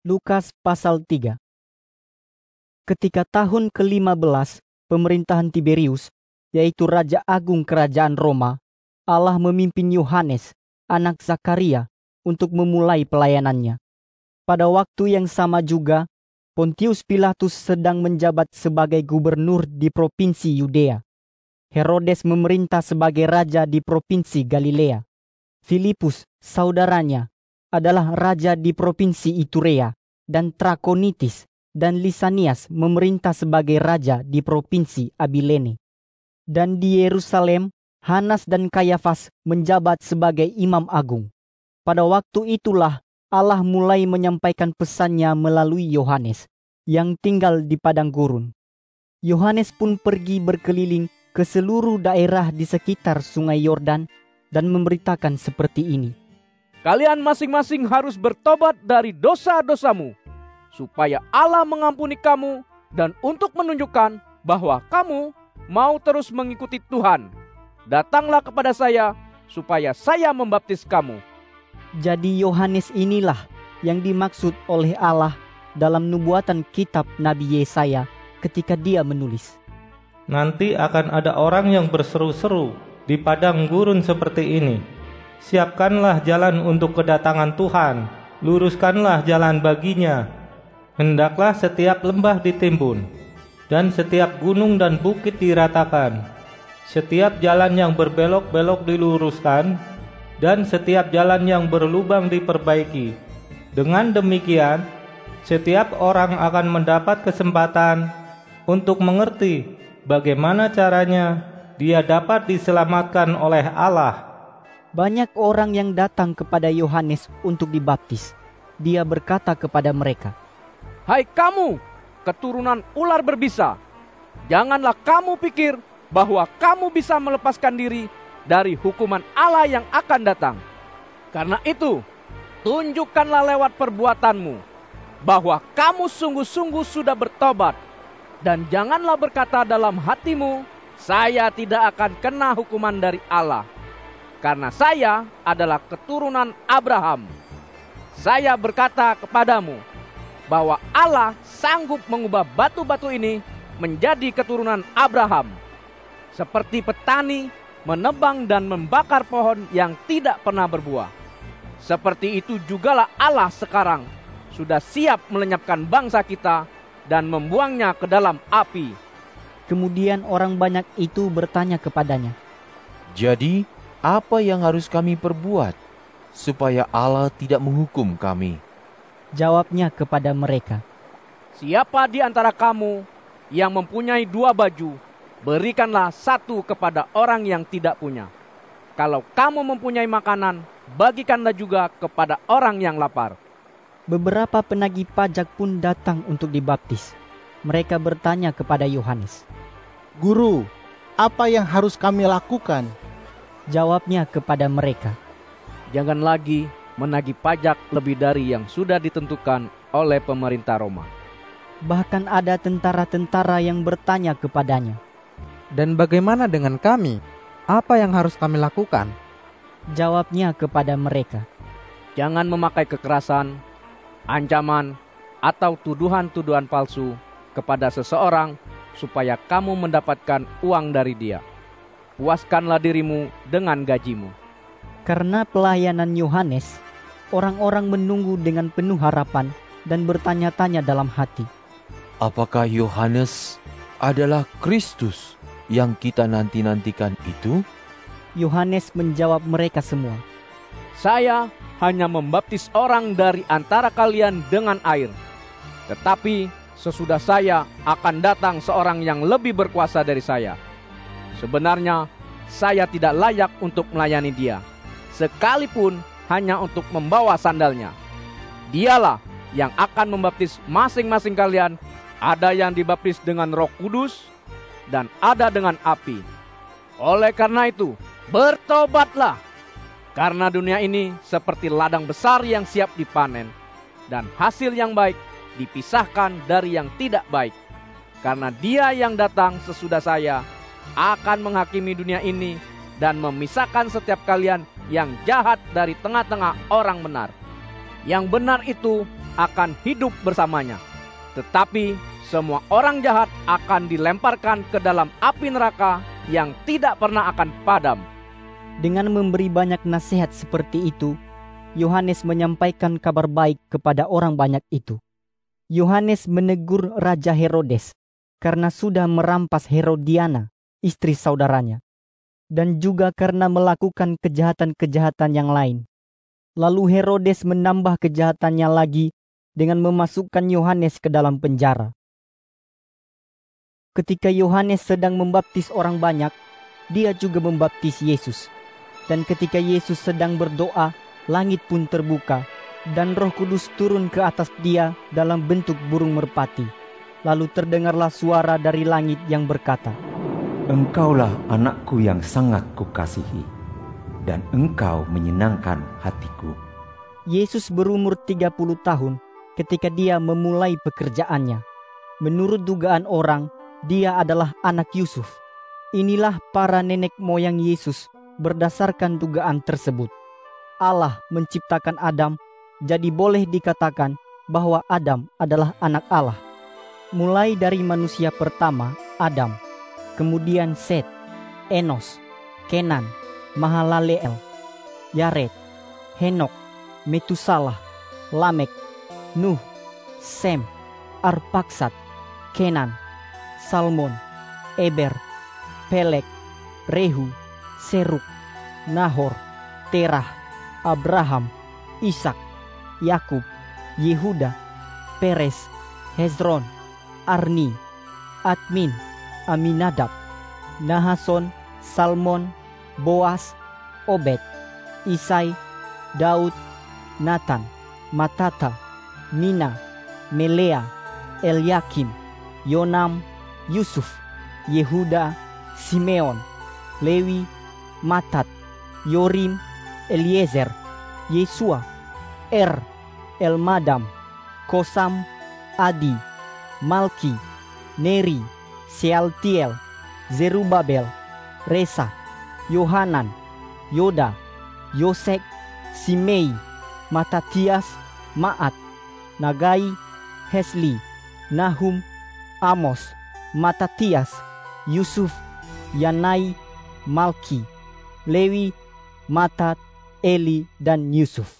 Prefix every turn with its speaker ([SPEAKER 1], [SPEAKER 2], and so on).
[SPEAKER 1] Lukas pasal 3 Ketika tahun ke-15 pemerintahan Tiberius, yaitu Raja Agung Kerajaan Roma, Allah memimpin Yohanes, anak Zakaria, untuk memulai pelayanannya. Pada waktu yang sama juga, Pontius Pilatus sedang menjabat sebagai gubernur di provinsi Yudea. Herodes memerintah sebagai raja di provinsi Galilea. Filipus, saudaranya, adalah raja di provinsi Iturea, dan Trakonitis dan Lisanias memerintah sebagai raja di provinsi Abilene. Dan di Yerusalem, Hanas dan Kayafas menjabat sebagai imam agung. Pada waktu itulah Allah mulai menyampaikan pesannya melalui Yohanes yang tinggal di padang gurun. Yohanes pun pergi berkeliling ke seluruh daerah di sekitar Sungai Yordan dan memberitakan seperti ini.
[SPEAKER 2] Kalian masing-masing harus bertobat dari dosa-dosamu, supaya Allah mengampuni kamu dan untuk menunjukkan bahwa kamu mau terus mengikuti Tuhan. Datanglah kepada saya supaya saya membaptis kamu.
[SPEAKER 1] Jadi Yohanes inilah yang dimaksud oleh Allah dalam nubuatan kitab Nabi Yesaya ketika dia menulis.
[SPEAKER 3] Nanti akan ada orang yang berseru-seru di padang gurun seperti ini. Siapkanlah jalan untuk kedatangan Tuhan, luruskanlah jalan baginya. Hendaklah setiap lembah ditimbun, dan setiap gunung dan bukit diratakan. Setiap jalan yang berbelok-belok diluruskan, dan setiap jalan yang berlubang diperbaiki. Dengan demikian, setiap orang akan mendapat kesempatan untuk mengerti bagaimana caranya dia dapat diselamatkan oleh Allah.
[SPEAKER 1] Banyak orang yang datang kepada Yohanes untuk dibaptis. Dia berkata kepada mereka,
[SPEAKER 2] Hai kamu, keturunan ular berbisa, janganlah kamu pikir bahwa kamu bisa melepaskan diri dari hukuman Allah yang akan datang. Karena itu, tunjukkanlah lewat perbuatanmu bahwa kamu sungguh-sungguh sudah bertobat. Dan janganlah berkata dalam hatimu, saya tidak akan kena hukuman dari Allah. Karena saya adalah keturunan Abraham. Saya berkata kepadamu bahwa Allah sanggup mengubah batu-batu ini menjadi keturunan Abraham. Seperti petani menebang dan membakar pohon yang tidak pernah berbuah. Seperti itu jugalah Allah sekarang sudah siap melenyapkan bangsa kita dan membuangnya ke dalam api.
[SPEAKER 1] Kemudian orang banyak itu bertanya kepadanya,
[SPEAKER 4] Jadi, apa yang harus kami perbuat supaya Allah tidak menghukum kami?
[SPEAKER 1] Jawabnya kepada mereka,
[SPEAKER 2] Siapa di antara kamu yang mempunyai dua baju, berikanlah satu kepada orang yang tidak punya. Kalau kamu mempunyai makanan, bagikanlah juga kepada orang yang lapar.
[SPEAKER 1] Beberapa penagih pajak pun datang untuk dibaptis. Mereka bertanya kepada Yohanes.
[SPEAKER 5] Guru, apa yang harus kami lakukan?
[SPEAKER 1] Jawabnya kepada mereka,
[SPEAKER 2] Jangan lagi menagih pajak lebih dari yang sudah ditentukan oleh pemerintah Roma.
[SPEAKER 1] bahkan ada tentara-tentara yang bertanya kepadanya.
[SPEAKER 6] Dan bagaimana dengan kami? Apa yang harus kami lakukan?
[SPEAKER 1] Jawabnya kepada mereka,
[SPEAKER 2] Jangan memakai kekerasan, ancaman, atau tuduhan-tuduhan palsu kepada seseorang supaya kamu mendapatkan uang dari dia. Puaskanlah dirimu dengan gajimu.
[SPEAKER 1] Karena pelayanan Yohanes, orang-orang menunggu dengan penuh harapan dan bertanya-tanya dalam hati.
[SPEAKER 4] Apakah Yohanes adalah Kristus yang kita nanti-nantikan itu?
[SPEAKER 1] Yohanes menjawab mereka semua.
[SPEAKER 2] Saya hanya membaptis orang dari antara kalian dengan air. Tetapi sesudah saya akan datang seorang yang lebih berkuasa dari saya. Sebenarnya saya tidak layak untuk melayani dia, sekalipun hanya untuk membawa sandalnya. Dialah yang akan membaptis masing-masing kalian, ada yang dibaptis dengan roh kudus, dan ada dengan api. Oleh karena itu, bertobatlah, karena dunia ini seperti ladang besar yang siap dipanen, dan hasil yang baik dipisahkan dari yang tidak baik. Karena dia yang datang sesudah saya akan menghakimi dunia ini dan memisahkan setiap kalian yang jahat dari tengah-tengah orang benar. Yang benar itu akan hidup bersamanya. Tetapi semua orang jahat akan dilemparkan ke dalam api neraka yang tidak pernah akan padam.
[SPEAKER 1] Dengan memberi banyak nasihat seperti itu, Yohanes menyampaikan kabar baik kepada orang banyak itu. Yohanes menegur Raja Herodes karena sudah merampas Herodiana, istri saudaranya, dan juga karena melakukan kejahatan-kejahatan yang lain. Lalu Herodes menambah kejahatannya lagi dengan memasukkan Yohanes ke dalam penjara. Ketika Yohanes sedang membaptis orang banyak, dia juga membaptis Yesus. Dan ketika Yesus sedang berdoa, langit pun terbuka, dan roh kudus turun ke atas dia dalam bentuk burung merpati. Lalu terdengarlah suara dari langit yang berkata,
[SPEAKER 7] Engkaulah anakku yang sangat kukasihi, dan engkau menyenangkan hatiku.
[SPEAKER 1] Yesus berumur 30 tahun ketika dia memulai pekerjaannya. Menurut dugaan orang, dia adalah anak Yusuf. Inilah para nenek moyang Yesus berdasarkan dugaan tersebut. Allah menciptakan Adam, jadi boleh dikatakan bahwa Adam adalah anak Allah. Mulai dari manusia pertama, Adam, kemudian Set, Enos, Kenan, Mahalaleel, Yared, Henok, Metusalah, Lamek, Nuh, Sem, Arpaksat, Kenan, Salmon, Eber, Pelek, Rehu, Seruk, Nahor, Terah, Abraham, Ishak, Yakub, Yehuda, Peres, Hezron, Arni, Admin, Aminadab, Nahason, Salmon, Boas, Obed, Isai, Daud, Nathan, Matata, Mina, Melea, Eliakim, Yonam, Yusuf, Yehuda, Simeon, Lewi, Matat, Yorim, Eliezer, Yesua, Er, Elmadam, Kosam, Adi, Malki, Neri, Sealtiel, Zerubabel, Resa, Yohanan, Yoda, Yosek, Simei, Matatias, Maat, Nagai, Hesli, Nahum, Amos, Matatias, Yusuf, Yanai, Malki, Lewi, Matat, Eli, dan Yusuf.